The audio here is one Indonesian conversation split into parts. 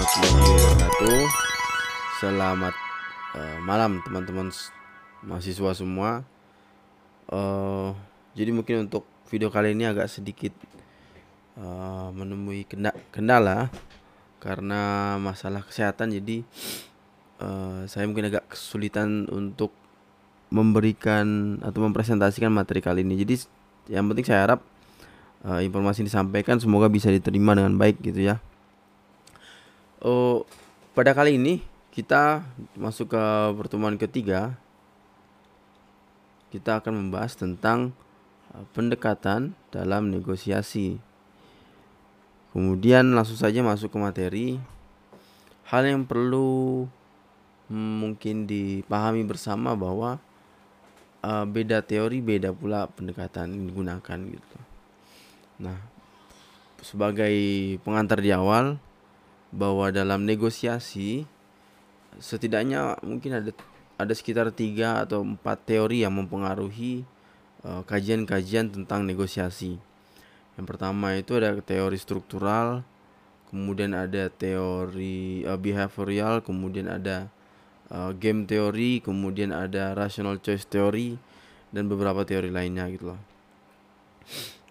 Warahmatullahi wabarakatuh. Selamat uh, malam teman-teman mahasiswa semua. Uh, jadi mungkin untuk video kali ini agak sedikit uh, menemui kendala karena masalah kesehatan. Jadi uh, saya mungkin agak kesulitan untuk memberikan atau mempresentasikan materi kali ini. Jadi yang penting saya harap uh, informasi disampaikan semoga bisa diterima dengan baik gitu ya. Oh, pada kali ini kita masuk ke pertemuan ketiga. Kita akan membahas tentang uh, pendekatan dalam negosiasi. Kemudian langsung saja masuk ke materi. Hal yang perlu hmm, mungkin dipahami bersama bahwa uh, beda teori, beda pula pendekatan yang digunakan gitu. Nah, sebagai pengantar di awal, bahwa dalam negosiasi setidaknya mungkin ada ada sekitar tiga atau empat teori yang mempengaruhi eh, kajian-kajian uh, tentang negosiasi. Yang pertama itu ada teori struktural, kemudian ada teori uh, behavioral, kemudian ada uh, game teori, kemudian ada rational choice teori dan beberapa teori lainnya gitu loh.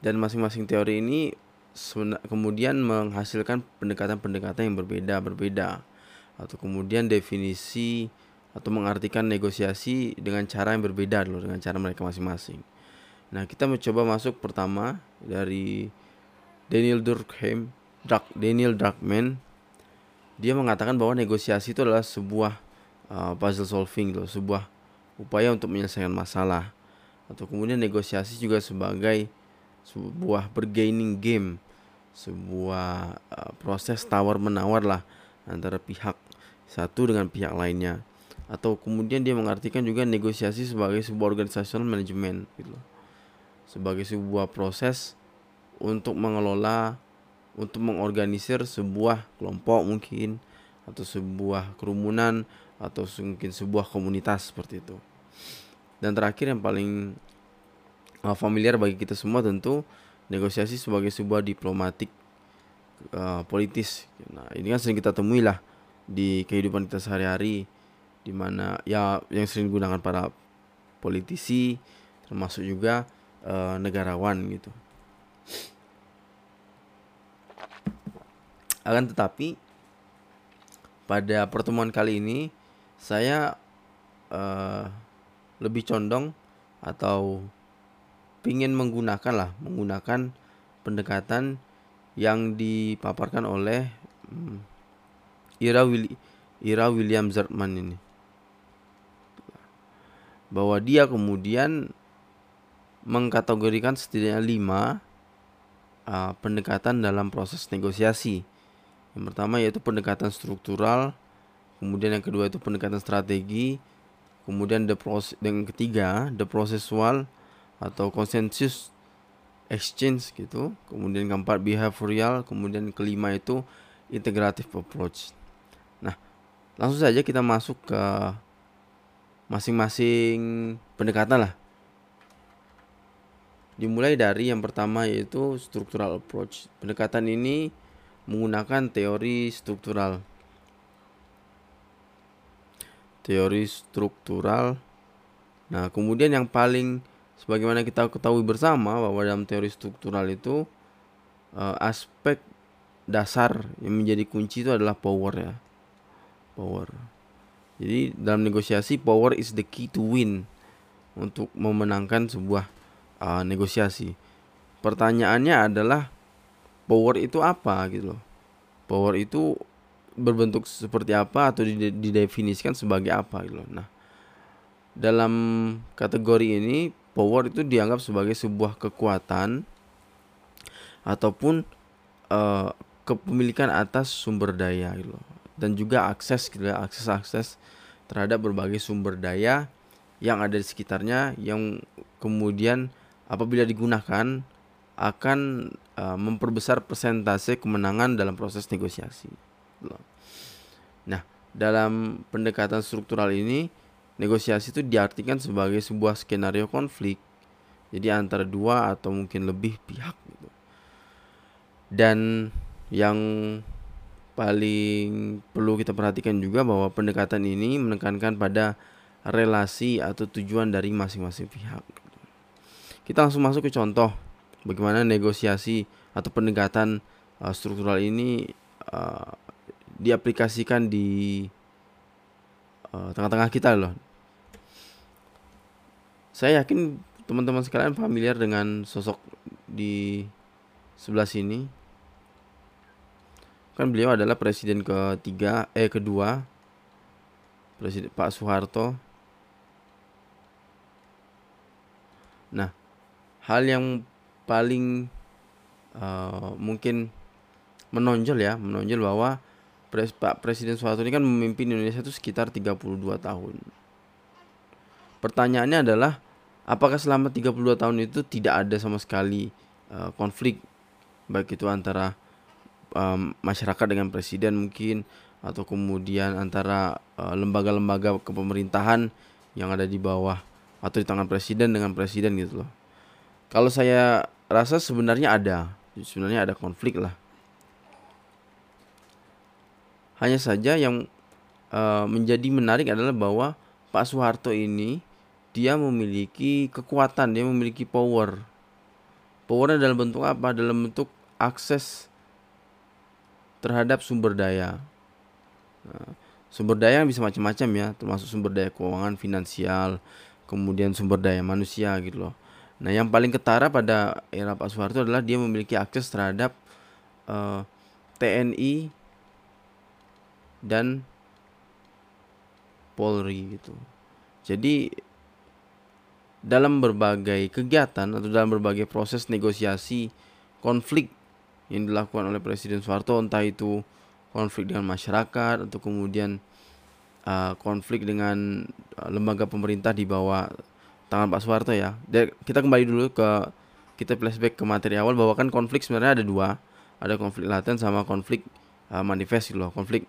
Dan masing-masing teori ini kemudian menghasilkan pendekatan-pendekatan yang berbeda-berbeda atau kemudian definisi atau mengartikan negosiasi dengan cara yang berbeda loh dengan cara mereka masing-masing. Nah, kita mencoba masuk pertama dari Daniel Durkheim, Dark, Daniel Druckmann. Dia mengatakan bahwa negosiasi itu adalah sebuah uh, puzzle solving loh, sebuah upaya untuk menyelesaikan masalah. Atau kemudian negosiasi juga sebagai sebuah bergaining game. Sebuah uh, proses tawar menawar lah antara pihak satu dengan pihak lainnya. Atau kemudian dia mengartikan juga negosiasi sebagai sebuah organisasional manajemen gitu loh. sebagai sebuah proses untuk mengelola untuk mengorganisir sebuah kelompok mungkin atau sebuah kerumunan atau mungkin sebuah komunitas seperti itu. Dan terakhir yang paling uh, familiar bagi kita semua tentu negosiasi sebagai sebuah diplomatik uh, politis. Nah, ini kan sering kita temui lah di kehidupan kita sehari-hari di mana ya yang sering digunakan para politisi termasuk juga uh, negarawan gitu. Akan tetapi pada pertemuan kali ini saya uh, lebih condong atau ingin menggunakan lah menggunakan pendekatan yang dipaparkan oleh hmm, Ira Willi, Ira William Zerman ini bahwa dia kemudian mengkategorikan setidaknya lima uh, pendekatan dalam proses negosiasi. Yang pertama yaitu pendekatan struktural, kemudian yang kedua itu pendekatan strategi, kemudian the process, yang ketiga the processual, atau konsensus exchange gitu. Kemudian keempat behavioral, kemudian kelima itu integrative approach. Nah, langsung saja kita masuk ke masing-masing pendekatan lah. Dimulai dari yang pertama yaitu structural approach. Pendekatan ini menggunakan teori struktural. Teori struktural. Nah, kemudian yang paling sebagaimana kita ketahui bersama bahwa dalam teori struktural itu uh, aspek dasar yang menjadi kunci itu adalah power ya. Power. Jadi dalam negosiasi power is the key to win untuk memenangkan sebuah uh, negosiasi. Pertanyaannya adalah power itu apa gitu loh. Power itu berbentuk seperti apa atau didefinisikan sebagai apa gitu loh. Nah dalam kategori ini power itu dianggap sebagai sebuah kekuatan ataupun uh, kepemilikan atas sumber daya gitu loh. dan juga akses gitu ya, akses akses terhadap berbagai sumber daya yang ada di sekitarnya yang kemudian apabila digunakan akan uh, memperbesar persentase kemenangan dalam proses negosiasi. Gitu nah, dalam pendekatan struktural ini negosiasi itu diartikan sebagai sebuah skenario konflik jadi antara dua atau mungkin lebih pihak gitu dan yang paling perlu kita perhatikan juga bahwa pendekatan ini menekankan pada relasi atau tujuan dari masing-masing pihak. Kita langsung masuk ke contoh bagaimana negosiasi atau pendekatan uh, struktural ini uh, diaplikasikan di uh, tengah-tengah kita loh. Saya yakin teman-teman sekalian familiar dengan sosok di sebelah sini. Kan beliau adalah presiden ketiga eh kedua presiden Pak Soeharto. Nah hal yang paling uh, mungkin menonjol ya menonjol bahwa pres, Pak Presiden Soeharto ini kan memimpin Indonesia itu sekitar 32 tahun. Pertanyaannya adalah apakah selama 32 tahun itu tidak ada sama sekali uh, konflik baik itu antara um, masyarakat dengan presiden mungkin atau kemudian antara lembaga-lembaga uh, kepemerintahan yang ada di bawah atau di tangan presiden dengan presiden gitu loh. Kalau saya rasa sebenarnya ada, sebenarnya ada konflik lah. Hanya saja yang uh, menjadi menarik adalah bahwa Pak Soeharto ini dia memiliki kekuatan, dia memiliki power. Powernya dalam bentuk apa? Dalam bentuk akses terhadap sumber daya. Nah, sumber daya bisa macam-macam ya, termasuk sumber daya keuangan, finansial, kemudian sumber daya manusia gitu loh. Nah, yang paling ketara pada era Pak Soeharto adalah dia memiliki akses terhadap uh, eh, TNI dan Polri gitu. Jadi dalam berbagai kegiatan atau dalam berbagai proses negosiasi konflik yang dilakukan oleh Presiden Soeharto entah itu konflik dengan masyarakat atau kemudian uh, konflik dengan uh, lembaga pemerintah di bawah tangan Pak Soeharto ya. Dan kita kembali dulu ke kita flashback ke materi awal bahwa kan konflik sebenarnya ada dua, ada konflik laten sama konflik uh, manifest gitu loh. Konflik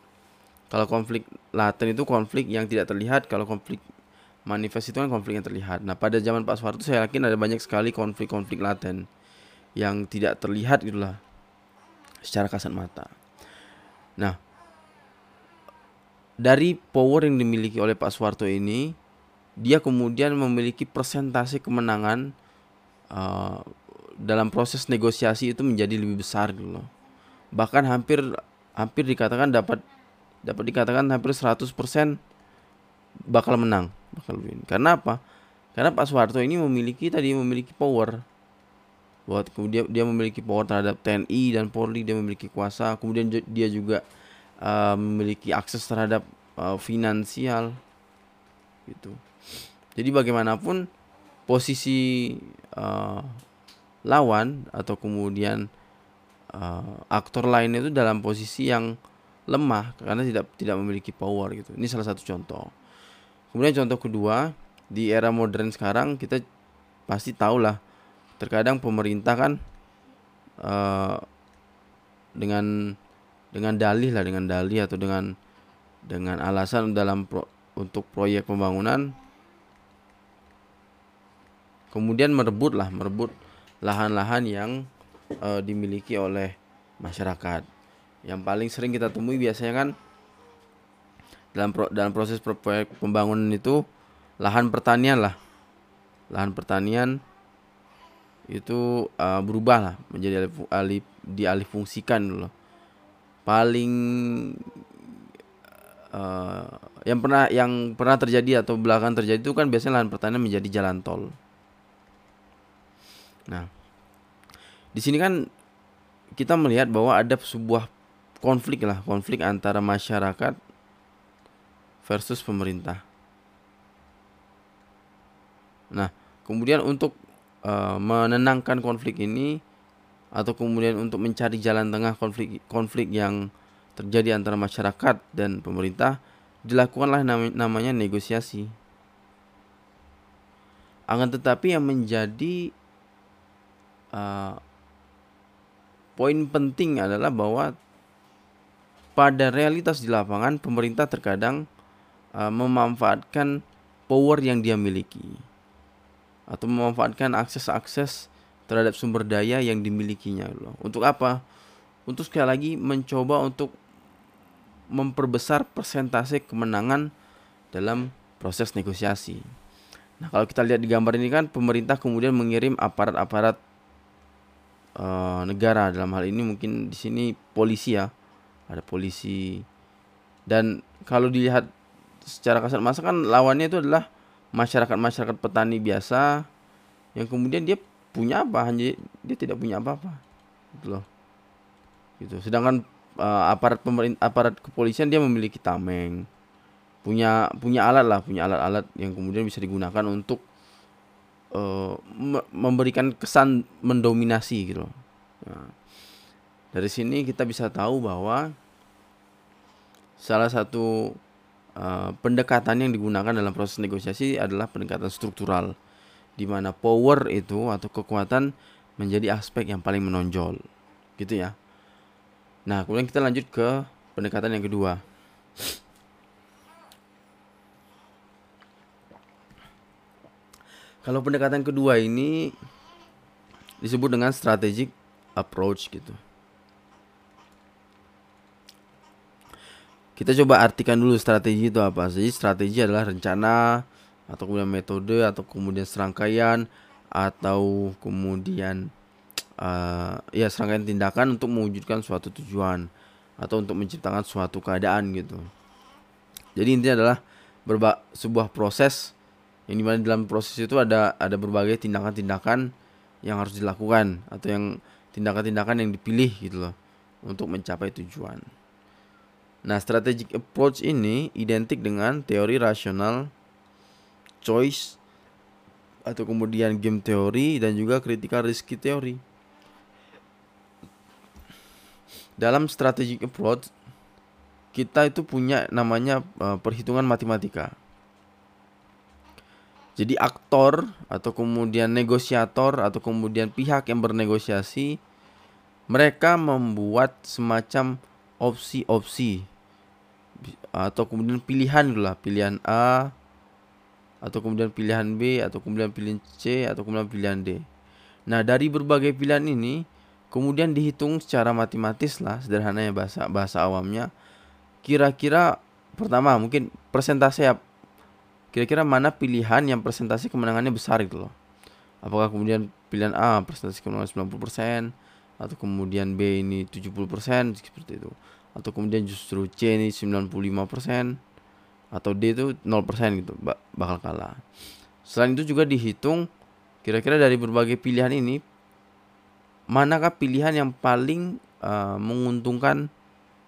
kalau konflik laten itu konflik yang tidak terlihat, kalau konflik manifest itu kan konflik yang terlihat. Nah, pada zaman Pak Soeharto saya yakin ada banyak sekali konflik-konflik laten yang tidak terlihat gitulah secara kasat mata. Nah, dari power yang dimiliki oleh Pak Soeharto ini, dia kemudian memiliki persentase kemenangan uh, dalam proses negosiasi itu menjadi lebih besar gitu loh. Bahkan hampir hampir dikatakan dapat dapat dikatakan hampir 100% bakal menang, bakal win. Karena apa? Karena Pak Soeharto ini memiliki tadi memiliki power. Buat kemudian dia memiliki power terhadap TNI dan Polri dia memiliki kuasa. Kemudian dia juga uh, memiliki akses terhadap uh, finansial. Gitu. Jadi bagaimanapun posisi uh, lawan atau kemudian uh, aktor lain itu dalam posisi yang lemah. Karena tidak tidak memiliki power gitu. Ini salah satu contoh kemudian contoh kedua di era modern sekarang kita pasti tahu lah terkadang pemerintah kan uh, dengan dengan dalih lah dengan dalih atau dengan dengan alasan dalam pro, untuk proyek pembangunan kemudian merebut lah merebut lahan-lahan yang uh, dimiliki oleh masyarakat. Yang paling sering kita temui biasanya kan dalam pro, dalam proses proyek pembangunan itu lahan pertanian lah. Lahan pertanian itu uh, berubah lah menjadi alih, alih dialih fungsikan dulu. Paling uh, yang pernah yang pernah terjadi atau belakang terjadi itu kan biasanya lahan pertanian menjadi jalan tol. Nah di sini kan kita melihat bahwa ada sebuah konflik lah konflik antara masyarakat versus pemerintah nah kemudian untuk uh, menenangkan konflik ini atau kemudian untuk mencari jalan tengah konflik konflik yang terjadi antara masyarakat dan pemerintah dilakukanlah nam namanya negosiasi. Akan tetapi yang menjadi uh, poin penting adalah bahwa pada realitas di lapangan pemerintah terkadang uh, memanfaatkan power yang dia miliki atau memanfaatkan akses-akses terhadap sumber daya yang dimilikinya loh. Untuk apa? Untuk sekali lagi mencoba untuk memperbesar persentase kemenangan dalam proses negosiasi. Nah, kalau kita lihat di gambar ini kan pemerintah kemudian mengirim aparat-aparat uh, negara dalam hal ini mungkin di sini polisi ya. Ada polisi. Dan kalau dilihat secara kasat mata kan lawannya itu adalah masyarakat-masyarakat petani biasa yang kemudian dia punya apa hanya dia tidak punya apa-apa. Gitu loh. Gitu. Sedangkan uh, aparat pemerintah aparat kepolisian dia memiliki tameng punya punya alat lah punya alat-alat yang kemudian bisa digunakan untuk uh, memberikan kesan mendominasi gitu Nah, dari sini kita bisa tahu bahwa salah satu uh, pendekatan yang digunakan dalam proses negosiasi adalah pendekatan struktural di mana power itu atau kekuatan menjadi aspek yang paling menonjol gitu ya. Nah, kemudian kita lanjut ke pendekatan yang kedua. Kalau pendekatan kedua ini disebut dengan strategic approach gitu. Kita coba artikan dulu strategi itu apa. Jadi strategi adalah rencana atau kemudian metode atau kemudian serangkaian atau kemudian uh, ya serangkaian tindakan untuk mewujudkan suatu tujuan atau untuk menciptakan suatu keadaan gitu. Jadi intinya adalah berba sebuah proses yang di mana dalam proses itu ada ada berbagai tindakan-tindakan yang harus dilakukan atau yang tindakan-tindakan yang dipilih gitu loh untuk mencapai tujuan. Nah, strategic approach ini identik dengan teori rasional choice atau kemudian game teori dan juga critical risk teori. Dalam strategic approach kita itu punya namanya uh, perhitungan matematika. Jadi aktor atau kemudian negosiator atau kemudian pihak yang bernegosiasi mereka membuat semacam opsi-opsi atau kemudian pilihan itulah pilihan A atau kemudian pilihan B atau kemudian pilihan C atau kemudian pilihan D. Nah, dari berbagai pilihan ini kemudian dihitung secara matematis lah sederhananya bahasa bahasa awamnya kira-kira pertama mungkin persentase kira-kira mana pilihan yang presentasi kemenangannya besar gitu loh. Apakah kemudian pilihan A presentasi kemenangan 90% atau kemudian B ini 70% seperti itu. Atau kemudian justru C ini 95% atau D itu 0% gitu bakal kalah. Selain itu juga dihitung kira-kira dari berbagai pilihan ini manakah pilihan yang paling uh, menguntungkan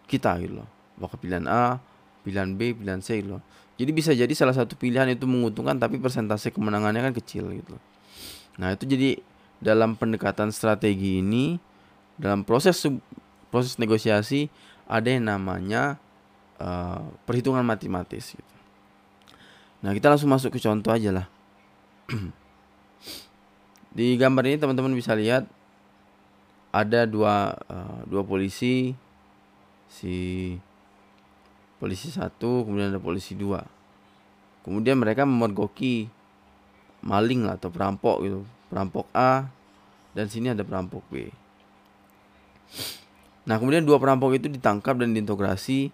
kita gitu loh. Apakah pilihan A, pilihan B, pilihan C gitu loh. Jadi bisa jadi salah satu pilihan itu menguntungkan tapi persentase kemenangannya kan kecil gitu. Nah, itu jadi dalam pendekatan strategi ini dalam proses proses negosiasi ada yang namanya uh, perhitungan matematis gitu. Nah, kita langsung masuk ke contoh aja lah. Di gambar ini teman-teman bisa lihat ada dua uh, dua polisi si polisi satu kemudian ada polisi dua kemudian mereka memergoki maling lah atau perampok gitu perampok A dan sini ada perampok B nah kemudian dua perampok itu ditangkap dan diintegrasi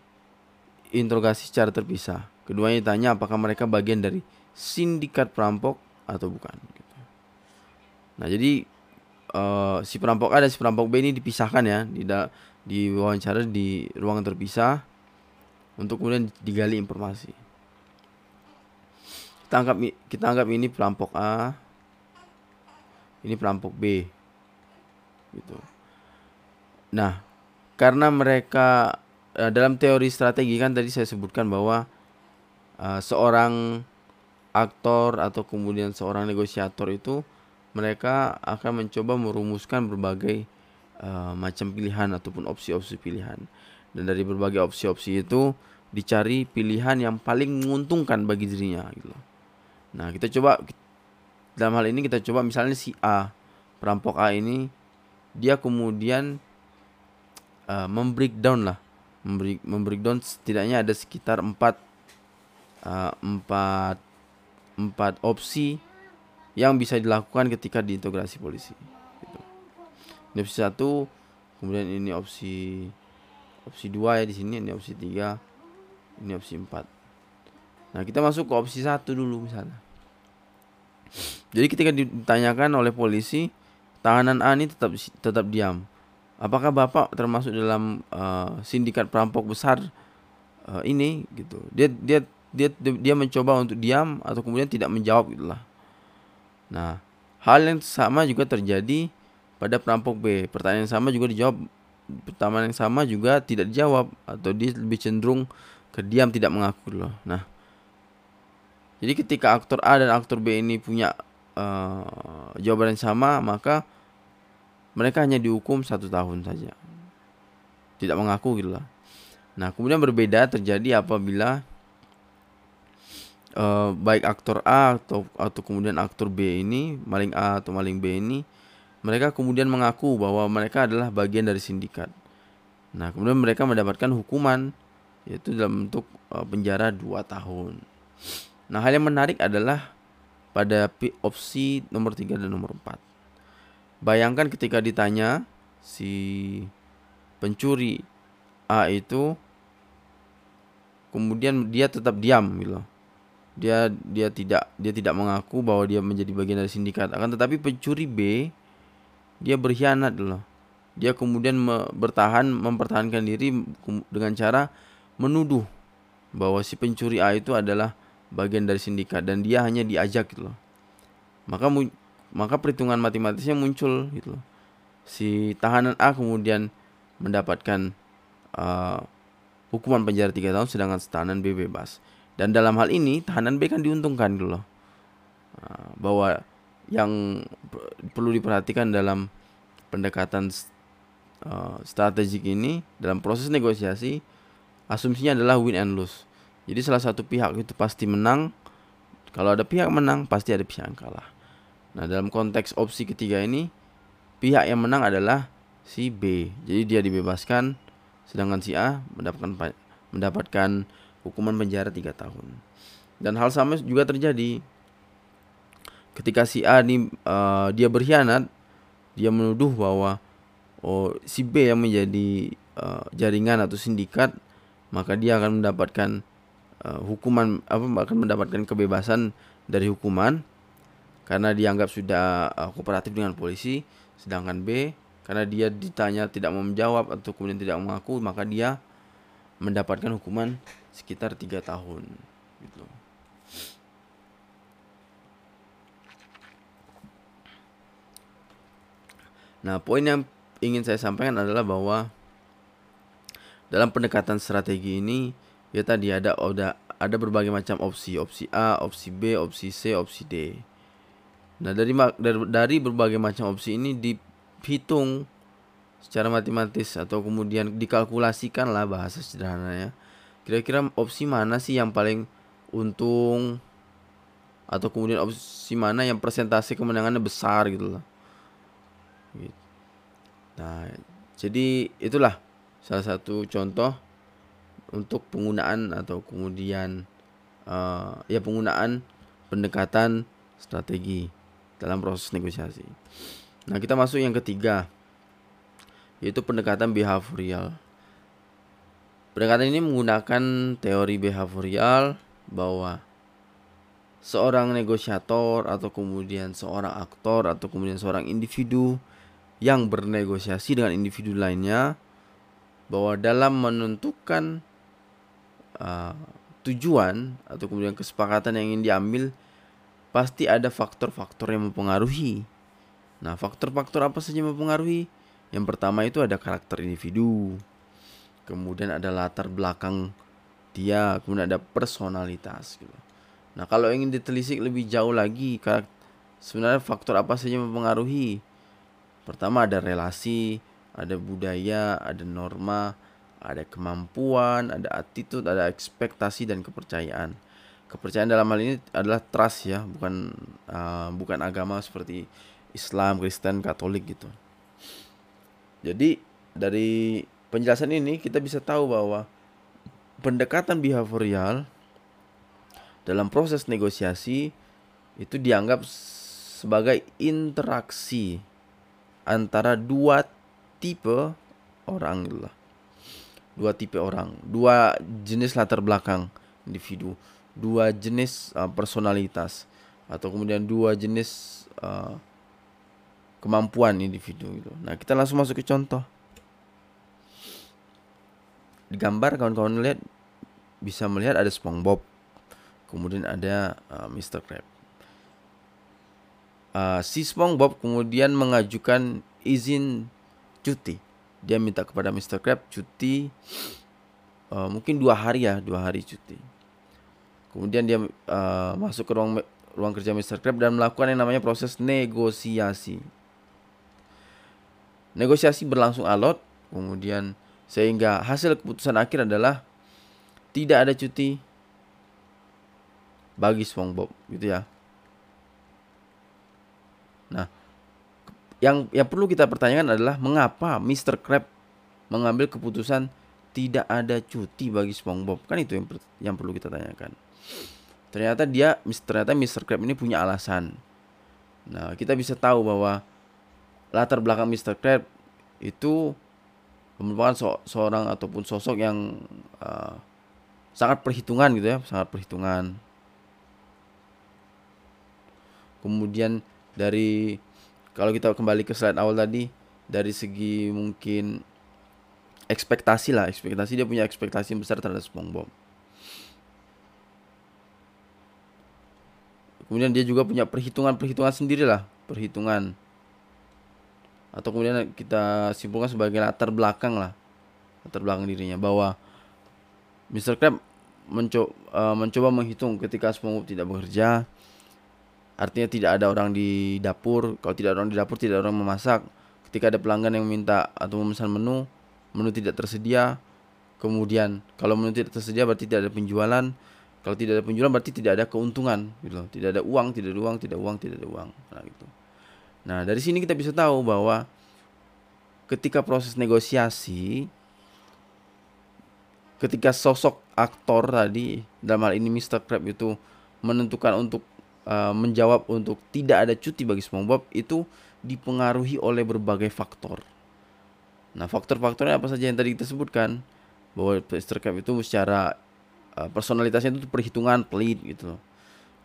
interogasi secara terpisah keduanya ditanya apakah mereka bagian dari sindikat perampok atau bukan gitu. nah jadi uh, si perampok A dan si perampok B ini dipisahkan ya di di wawancara di ruang terpisah untuk kemudian digali informasi. Kita anggap kita anggap ini perampok A, ini perampok B, gitu. Nah, karena mereka uh, dalam teori strategi kan tadi saya sebutkan bahwa uh, seorang aktor atau kemudian seorang negosiator itu mereka akan mencoba merumuskan berbagai uh, macam pilihan ataupun opsi-opsi pilihan. Dan dari berbagai opsi-opsi itu dicari pilihan yang paling menguntungkan bagi dirinya gitu Nah, kita coba dalam hal ini kita coba misalnya si A, perampok A ini dia kemudian uh, membreakdown lah, membreak membreakdown setidaknya ada sekitar empat uh, empat empat opsi yang bisa dilakukan ketika diintegrasi polisi. Gitu. Ini opsi satu, kemudian ini opsi opsi 2 ya di sini ini opsi 3 ini opsi 4 nah kita masuk ke opsi satu dulu misalnya jadi ketika ditanyakan oleh polisi tahanan A ini tetap tetap diam apakah bapak termasuk dalam uh, sindikat perampok besar uh, ini gitu? Dia dia dia dia mencoba untuk diam atau kemudian tidak menjawab gitulah nah hal yang sama juga terjadi pada perampok B. Pertanyaan yang sama juga dijawab. Pertanyaan yang sama juga tidak dijawab atau dia lebih cenderung ke diam tidak mengaku loh. Nah jadi ketika aktor A dan aktor B ini punya uh, jawaban yang sama maka mereka hanya dihukum satu tahun saja. Tidak mengaku gitu lah. Nah kemudian berbeda terjadi apabila uh, baik aktor A atau atau kemudian aktor B ini maling A atau maling B ini mereka kemudian mengaku bahwa mereka adalah bagian dari sindikat. Nah kemudian mereka mendapatkan hukuman yaitu dalam bentuk uh, penjara 2 tahun. Nah hal yang menarik adalah pada opsi nomor 3 dan nomor 4 Bayangkan ketika ditanya si pencuri A itu kemudian dia tetap diam gitu. Dia dia tidak dia tidak mengaku bahwa dia menjadi bagian dari sindikat. Akan tetapi pencuri B dia berkhianat loh. Dia kemudian me, bertahan mempertahankan diri dengan cara menuduh bahwa si pencuri A itu adalah bagian dari sindikat dan dia hanya diajak gitu loh. Maka maka perhitungan matematisnya muncul gitu loh. Si tahanan A kemudian mendapatkan uh, hukuman penjara 3 tahun sedangkan tahanan B bebas. Dan dalam hal ini tahanan B kan diuntungkan gitu. Uh, bahwa yang perlu diperhatikan dalam pendekatan uh, strategik ini dalam proses negosiasi asumsinya adalah win and lose. Jadi salah satu pihak itu pasti menang. Kalau ada pihak menang, pasti ada pihak yang kalah. Nah, dalam konteks opsi ketiga ini pihak yang menang adalah si B. Jadi dia dibebaskan sedangkan si A mendapatkan mendapatkan hukuman penjara 3 tahun. Dan hal sama juga terjadi ketika si A ini uh, dia berkhianat, dia menuduh bahwa oh si B yang menjadi uh, jaringan atau sindikat, maka dia akan mendapatkan uh, hukuman apa akan mendapatkan kebebasan dari hukuman karena dianggap sudah uh, kooperatif dengan polisi sedangkan B karena dia ditanya tidak mau menjawab atau kemudian tidak mengaku maka dia mendapatkan hukuman sekitar tiga tahun gitu. Nah, poin yang ingin saya sampaikan adalah bahwa dalam pendekatan strategi ini ya tadi ada ada ada berbagai macam opsi, opsi A, opsi B, opsi C, opsi D. Nah, dari, dari berbagai macam opsi ini dihitung secara matematis atau kemudian dikalkulasikan lah bahasa sederhananya. Kira-kira opsi mana sih yang paling untung atau kemudian opsi mana yang persentase kemenangannya besar gitu loh. Nah, jadi itulah salah satu contoh untuk penggunaan atau kemudian uh, ya penggunaan pendekatan strategi dalam proses negosiasi. Nah, kita masuk yang ketiga yaitu pendekatan behavioral. Pendekatan ini menggunakan teori behavioral bahwa seorang negosiator atau kemudian seorang aktor atau kemudian seorang individu yang bernegosiasi dengan individu lainnya bahwa dalam menentukan uh, tujuan atau kemudian kesepakatan yang ingin diambil pasti ada faktor-faktor yang mempengaruhi. Nah, faktor-faktor apa saja yang mempengaruhi? Yang pertama itu ada karakter individu. Kemudian ada latar belakang dia, kemudian ada personalitas gitu. Nah, kalau ingin ditelisik lebih jauh lagi, sebenarnya faktor apa saja yang mempengaruhi? Pertama ada relasi, ada budaya, ada norma, ada kemampuan, ada attitude, ada ekspektasi dan kepercayaan kepercayaan dalam hal ini adalah trust ya bukan uh, bukan agama seperti Islam Kristen Katolik gitu jadi dari penjelasan ini kita bisa tahu bahwa pendekatan behavioral dalam proses negosiasi itu dianggap sebagai interaksi antara dua tipe orang lah. dua tipe orang, dua jenis latar belakang individu, dua jenis uh, personalitas atau kemudian dua jenis uh, kemampuan individu gitu. Nah, kita langsung masuk ke contoh. Di gambar kawan-kawan lihat bisa melihat ada SpongeBob. Kemudian ada uh, Mr. Krab. Uh, si SpongeBob kemudian mengajukan izin cuti. Dia minta kepada Mr. Krab cuti uh, mungkin dua hari ya, dua hari cuti. Kemudian dia uh, masuk ke ruang ruang kerja Mr. Krab dan melakukan yang namanya proses negosiasi. Negosiasi berlangsung alot, kemudian sehingga hasil keputusan akhir adalah tidak ada cuti bagi SpongeBob gitu ya. Nah, yang yang perlu kita pertanyakan adalah mengapa Mr. Krab mengambil keputusan tidak ada cuti bagi SpongeBob? Kan itu yang yang perlu kita tanyakan. Ternyata dia ternyata Mr. Krab ini punya alasan. Nah, kita bisa tahu bahwa latar belakang Mr. Krab itu merupakan so seorang ataupun sosok yang uh, sangat perhitungan gitu ya, sangat perhitungan. Kemudian dari kalau kita kembali ke slide awal tadi dari segi mungkin ekspektasi lah, ekspektasi dia punya ekspektasi besar terhadap SpongeBob. Kemudian dia juga punya perhitungan-perhitungan sendiri lah, perhitungan. Atau kemudian kita simpulkan sebagai latar belakang lah latar belakang dirinya bahwa Mr. Crab mencoba, uh, mencoba menghitung ketika SpongeBob tidak bekerja artinya tidak ada orang di dapur. Kalau tidak ada orang di dapur tidak ada orang memasak. Ketika ada pelanggan yang minta atau memesan menu menu tidak tersedia. Kemudian kalau menu tidak tersedia berarti tidak ada penjualan kalau tidak ada penjualan berarti tidak ada keuntungan gitu tidak ada uang tidak ada uang tidak ada uang tidak ada uang nah gitu Nah, dari sini kita bisa tahu bahwa ketika proses negosiasi ketika sosok aktor tadi dalam hal ini Mr. Crab itu menentukan untuk uh, menjawab untuk tidak ada cuti bagi SpongeBob itu dipengaruhi oleh berbagai faktor. Nah, faktor-faktornya apa saja yang tadi kita sebutkan bahwa Mr. Crab itu secara uh, personalitasnya itu perhitungan pelit gitu.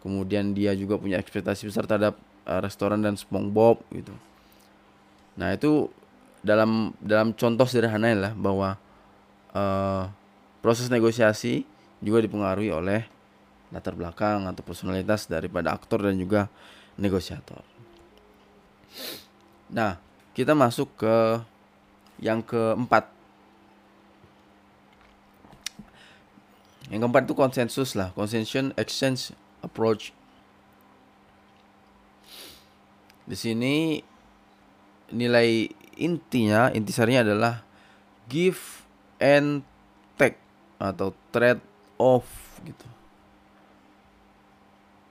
Kemudian dia juga punya ekspektasi besar terhadap uh, restoran dan SpongeBob gitu. Nah itu dalam dalam contoh sederhana lah bahwa uh, proses negosiasi juga dipengaruhi oleh latar belakang atau personalitas daripada aktor dan juga negosiator. Nah kita masuk ke yang keempat. Yang keempat itu konsensus lah, consensus exchange approach Di sini nilai intinya, intisarinya adalah give and take atau trade off gitu.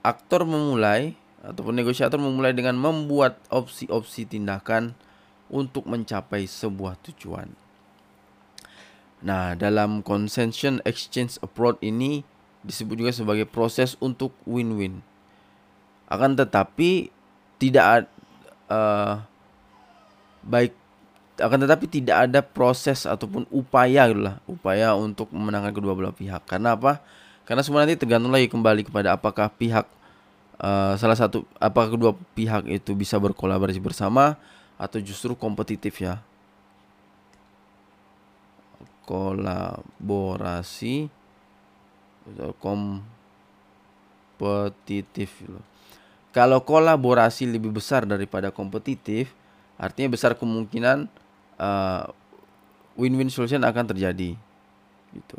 Aktor memulai ataupun negosiator memulai dengan membuat opsi-opsi tindakan untuk mencapai sebuah tujuan. Nah, dalam consensus exchange approach ini disebut juga sebagai proses untuk win-win. Akan tetapi tidak uh, baik akan tetapi tidak ada proses ataupun upaya lah upaya untuk memenangkan kedua belah pihak. Karena apa? Karena semua nanti tergantung lagi kembali kepada apakah pihak uh, salah satu apakah kedua pihak itu bisa berkolaborasi bersama atau justru kompetitif ya kolaborasi kompetitif loh kalau kolaborasi lebih besar daripada kompetitif, artinya besar kemungkinan uh, win-win solution akan terjadi. Gitu.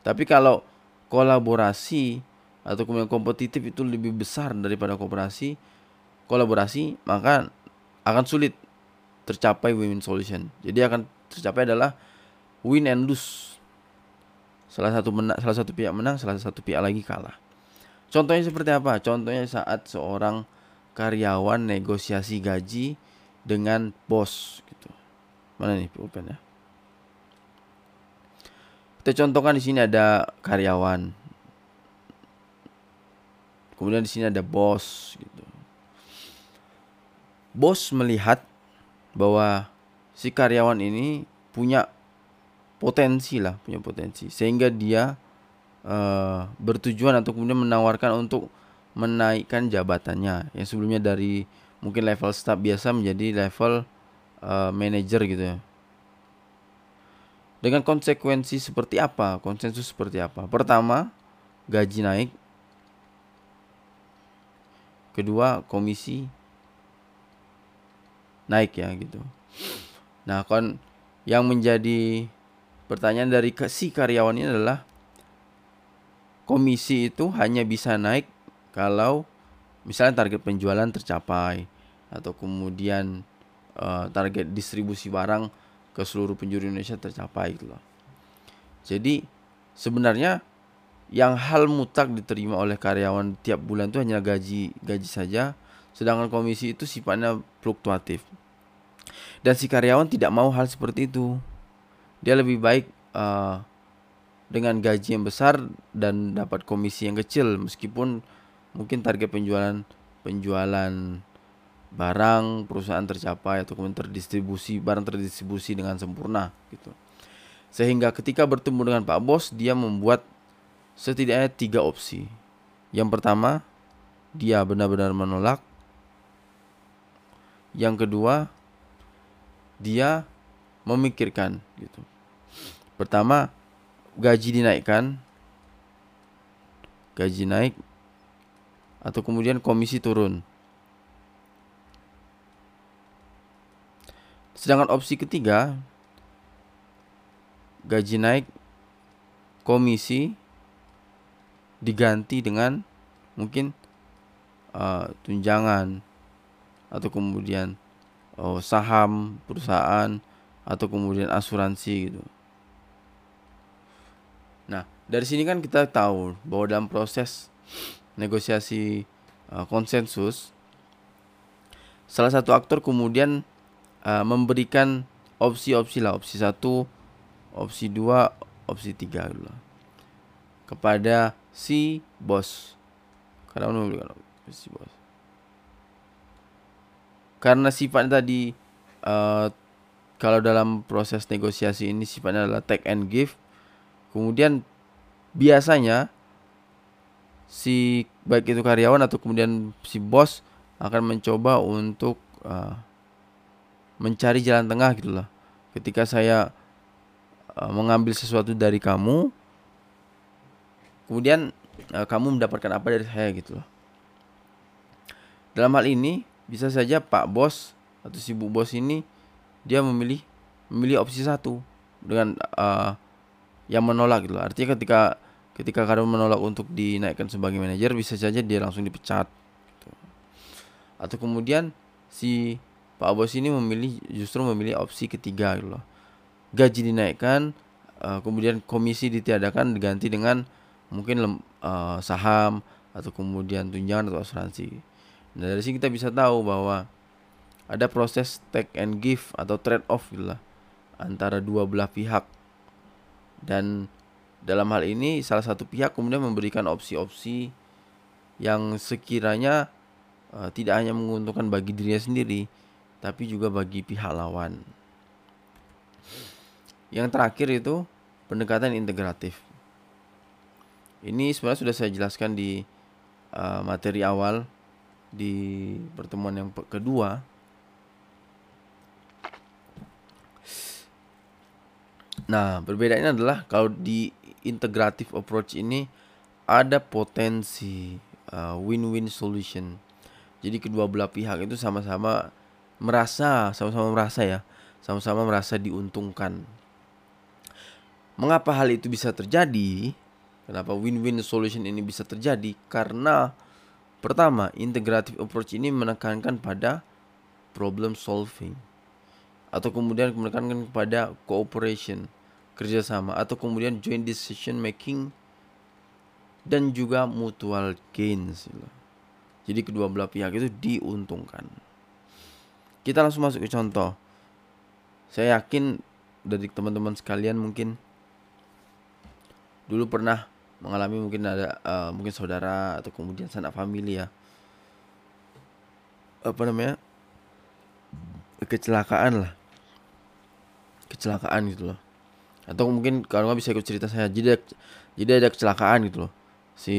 Tapi kalau kolaborasi atau kemudian kompetitif itu lebih besar daripada kooperasi, kolaborasi maka akan sulit tercapai win-win solution. Jadi akan tercapai adalah win and lose. Salah satu menang, salah satu pihak menang, salah satu pihak lagi kalah. Contohnya seperti apa? Contohnya saat seorang karyawan negosiasi gaji dengan bos gitu. Mana nih pulpen ya? Kita contohkan di sini ada karyawan. Kemudian di sini ada bos gitu. Bos melihat bahwa si karyawan ini punya potensi lah, punya potensi sehingga dia uh, bertujuan atau kemudian menawarkan untuk menaikkan jabatannya yang sebelumnya dari mungkin level staff biasa menjadi level uh, manager gitu ya. Dengan konsekuensi seperti apa? Konsensus seperti apa? Pertama, gaji naik. Kedua, komisi naik ya gitu. Nah, kon yang menjadi pertanyaan dari si karyawan ini adalah komisi itu hanya bisa naik kalau misalnya target penjualan tercapai atau kemudian uh, target distribusi barang ke seluruh penjuru Indonesia tercapai gitu loh. Jadi sebenarnya yang hal mutlak diterima oleh karyawan tiap bulan itu hanya gaji gaji saja, sedangkan komisi itu sifatnya fluktuatif. Dan si karyawan tidak mau hal seperti itu. Dia lebih baik uh, dengan gaji yang besar dan dapat komisi yang kecil. Meskipun mungkin target penjualan penjualan barang perusahaan tercapai atau kemudian terdistribusi barang terdistribusi dengan sempurna gitu. Sehingga ketika bertemu dengan Pak Bos dia membuat setidaknya tiga opsi. Yang pertama dia benar-benar menolak. Yang kedua dia memikirkan gitu. Pertama gaji dinaikkan. Gaji naik atau kemudian komisi turun. Sedangkan opsi ketiga gaji naik komisi diganti dengan mungkin uh, tunjangan atau kemudian uh, saham perusahaan atau kemudian asuransi gitu. Nah, dari sini kan kita tahu bahwa dalam proses negosiasi uh, konsensus salah satu aktor kemudian uh, memberikan opsi-opsi lah opsi satu opsi dua opsi tiga dulu kepada si bos karena si bos karena sifatnya tadi uh, kalau dalam proses negosiasi ini sifatnya adalah take and give kemudian biasanya si baik itu karyawan atau kemudian si bos akan mencoba untuk uh, mencari jalan tengah gitu loh. Ketika saya uh, mengambil sesuatu dari kamu, kemudian uh, kamu mendapatkan apa dari saya gitu loh. Dalam hal ini bisa saja Pak Bos atau si Bu Bos ini dia memilih memilih opsi satu dengan uh, yang menolak gitu. Artinya ketika ketika kamu menolak untuk dinaikkan sebagai manajer bisa saja dia langsung dipecat. Gitu. Atau kemudian si Pak Bos ini memilih justru memilih opsi ketiga gitu loh. Gaji dinaikkan, uh, kemudian komisi ditiadakan diganti dengan mungkin lem, uh, saham atau kemudian tunjangan atau asuransi. Nah, dari sini kita bisa tahu bahwa ada proses take and give atau trade off gitu lah antara dua belah pihak. Dan dalam hal ini salah satu pihak kemudian memberikan opsi-opsi yang sekiranya uh, tidak hanya menguntungkan bagi dirinya sendiri, tapi juga bagi pihak lawan. Yang terakhir itu pendekatan integratif. Ini sebenarnya sudah saya jelaskan di uh, materi awal di pertemuan yang kedua. Nah, perbedaannya adalah kalau di integratif approach ini ada potensi uh, win-win solution. Jadi kedua belah pihak itu sama-sama merasa sama-sama merasa ya sama-sama merasa diuntungkan. Mengapa hal itu bisa terjadi? Kenapa win-win solution ini bisa terjadi? Karena pertama integrative approach ini menekankan pada problem solving atau kemudian menekankan kepada cooperation kerjasama. Atau kemudian joint decision making dan juga mutual gains. Jadi kedua belah pihak itu diuntungkan. Kita langsung masuk ke contoh. Saya yakin dari teman-teman sekalian mungkin dulu pernah mengalami mungkin ada uh, mungkin saudara atau kemudian sanak famili ya. Apa namanya? Kecelakaan lah kecelakaan gitu loh. Atau mungkin kalau nggak bisa ikut cerita saya jadi jadi ada kecelakaan gitu loh. Si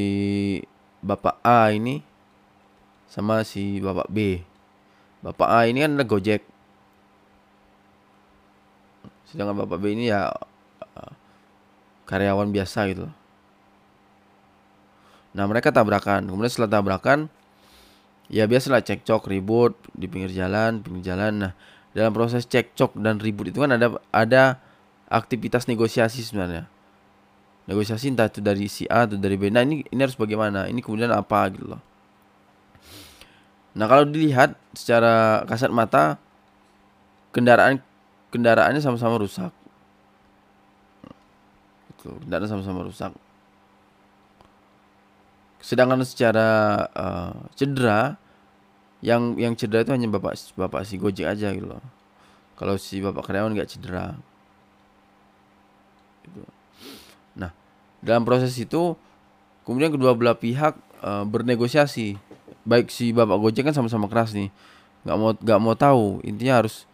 bapak A ini sama si bapak B. Bapak A ini kan ada gojek. Sedangkan bapak B ini ya karyawan biasa gitu loh. Nah mereka tabrakan. Kemudian setelah tabrakan ya biasalah cekcok ribut di pinggir jalan pinggir jalan. Nah dalam proses cekcok dan ribut itu kan ada ada aktivitas negosiasi sebenarnya. Negosiasi entah itu dari si A atau dari B. Nah ini ini harus bagaimana? Ini kemudian apa gitu loh. Nah kalau dilihat secara kasat mata kendaraan kendaraannya sama-sama rusak. Itu kendaraan sama-sama rusak. Sedangkan secara uh, cedera yang yang cedera itu hanya bapak bapak si Gojek aja gitu loh kalau si bapak karyawan nggak cedera gitu. Nah, dalam proses itu kemudian kedua belah pihak e, bernegosiasi. Baik si bapak Gojek kan sama-sama keras nih, nggak mau nggak mau tahu. Intinya harus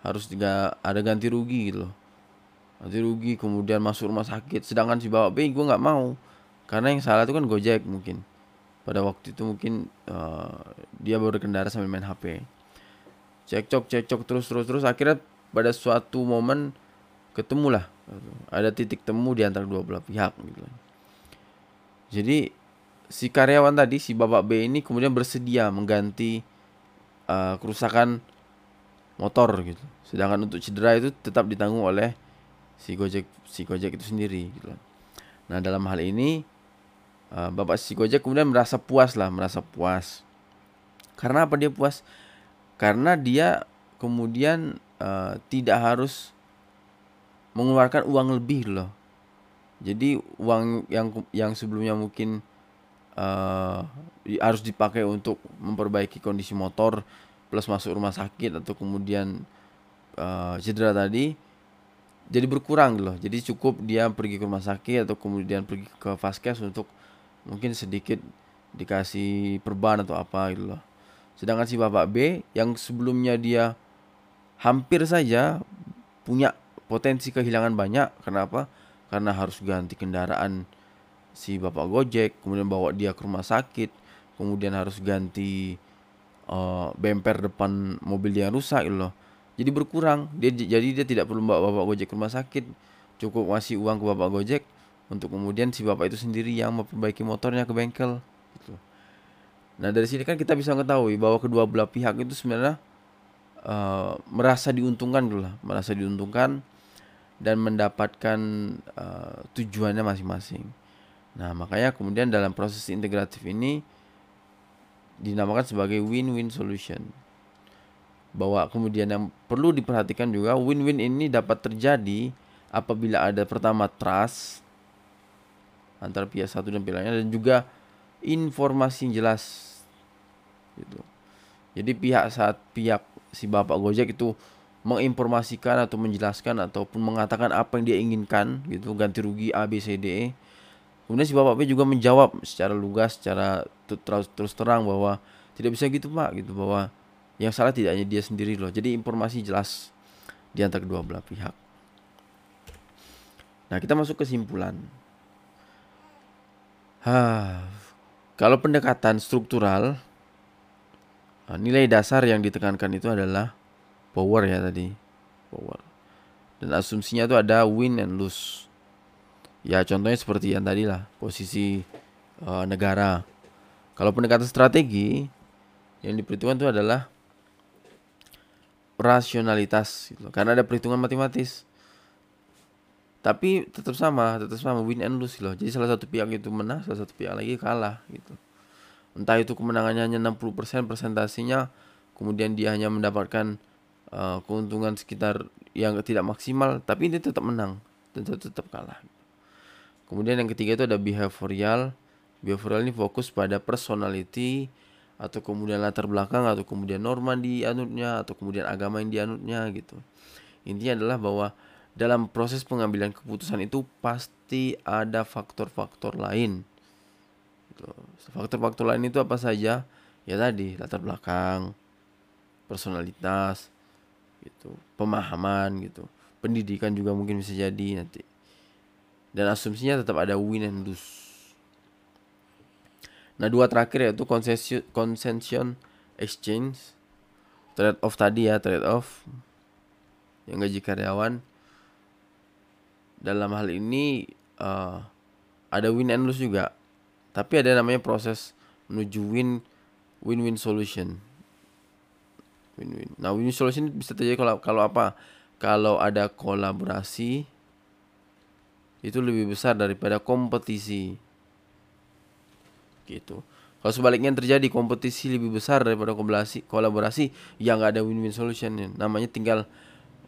harus juga ada ganti rugi gitu loh. Ganti rugi kemudian masuk rumah sakit. Sedangkan si bapak B gue nggak mau karena yang salah itu kan Gojek mungkin. Pada waktu itu mungkin uh, dia baru berkendara sambil main HP. Cekcok cekcok terus terus terus. Akhirnya pada suatu momen ketemulah. Ada titik temu di antara dua belah pihak gitu jadi si karyawan tadi si bapak B ini kemudian bersedia mengganti uh, kerusakan motor gitu. Sedangkan untuk cedera itu tetap ditanggung oleh si Gojek si Gojek itu sendiri gitu nah dalam hal ini uh, bapak si Gojek kemudian merasa puas lah merasa puas karena apa dia puas karena dia kemudian uh, tidak harus mengeluarkan uang lebih loh. Jadi uang yang yang sebelumnya mungkin uh, harus dipakai untuk memperbaiki kondisi motor plus masuk rumah sakit atau kemudian uh, cedera tadi jadi berkurang loh. Jadi cukup dia pergi ke rumah sakit atau kemudian pergi ke vaskes untuk mungkin sedikit dikasih perban atau apa gitu loh. Sedangkan si bapak B yang sebelumnya dia hampir saja punya potensi kehilangan banyak. Kenapa? Karena harus ganti kendaraan si bapak Gojek, kemudian bawa dia ke rumah sakit, kemudian harus ganti uh, bemper depan mobil dia yang rusak gitu loh. Jadi berkurang. Dia jadi dia tidak perlu bawa bapak Gojek ke rumah sakit, cukup ngasih uang ke bapak Gojek untuk kemudian si bapak itu sendiri yang memperbaiki motornya ke bengkel gitu. Nah, dari sini kan kita bisa mengetahui bahwa kedua belah pihak itu sebenarnya uh, merasa diuntungkan dulu lah, merasa diuntungkan dan mendapatkan uh, tujuannya masing-masing. Nah, makanya kemudian dalam proses integratif ini dinamakan sebagai win-win solution. Bahwa kemudian yang perlu diperhatikan juga win-win ini dapat terjadi apabila ada pertama trust antara pihak satu dan pihak lainnya dan juga informasi yang jelas gitu. Jadi pihak saat pihak si Bapak Gojek itu menginformasikan atau menjelaskan ataupun mengatakan apa yang dia inginkan gitu ganti rugi A B C D E. Kemudian si bapak B juga menjawab secara lugas secara terus, terus terang bahwa tidak bisa gitu pak gitu bahwa yang salah tidak hanya dia sendiri loh. Jadi informasi jelas di antara kedua belah pihak. Nah kita masuk kesimpulan Kalau pendekatan struktural nilai dasar yang ditekankan itu adalah power ya tadi. Power. Dan asumsinya itu ada win and lose. Ya contohnya seperti yang tadi lah posisi uh, negara. Kalau pendekatan strategi yang diperhitungkan itu adalah rasionalitas gitu. karena ada perhitungan matematis tapi tetap sama tetap sama win and lose loh. Jadi salah satu pihak itu menang salah satu pihak lagi kalah gitu. Entah itu kemenangannya hanya 60% presentasinya kemudian dia hanya mendapatkan uh, keuntungan sekitar yang tidak maksimal tapi dia tetap menang dan tetap kalah. Kemudian yang ketiga itu ada behavioral. Behavioral ini fokus pada personality atau kemudian latar belakang atau kemudian norma di anutnya atau kemudian agama yang dianutnya gitu. Intinya adalah bahwa dalam proses pengambilan keputusan itu pasti ada faktor-faktor lain. Gitu. faktor-faktor lain itu apa saja? Ya tadi latar belakang personalitas gitu. Pemahaman gitu. Pendidikan juga mungkin bisa jadi nanti. Dan asumsinya tetap ada win and lose. Nah dua terakhir yaitu concession exchange trade off tadi ya trade off yang gaji karyawan dalam hal ini uh, ada win and lose juga. Tapi ada namanya proses menuju win win-win solution. Win-win. Nah win-win solution bisa terjadi kalau kalau apa? Kalau ada kolaborasi itu lebih besar daripada kompetisi. Gitu. Kalau sebaliknya terjadi kompetisi lebih besar daripada kolaborasi kolaborasi yang nggak ada win-win solution namanya tinggal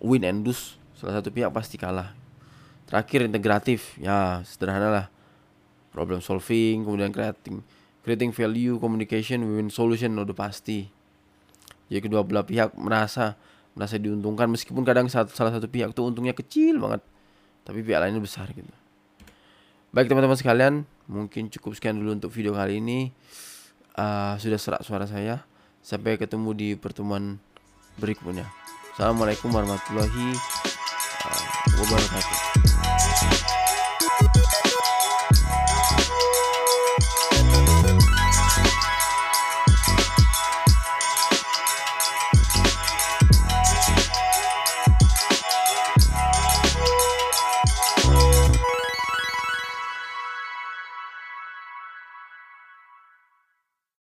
win and lose. Salah satu pihak pasti kalah terakhir integratif. Ya sederhana lah. Problem solving kemudian creating creating value communication win solution. Udah pasti. Jadi kedua belah pihak merasa merasa diuntungkan. Meskipun kadang satu, salah satu pihak tuh untungnya kecil banget. Tapi pihak lainnya besar gitu. Baik teman-teman sekalian mungkin cukup sekian dulu untuk video kali ini. Uh, sudah serak suara saya. Sampai ketemu di pertemuan berikutnya. Assalamualaikum warahmatullahi uh, wabarakatuh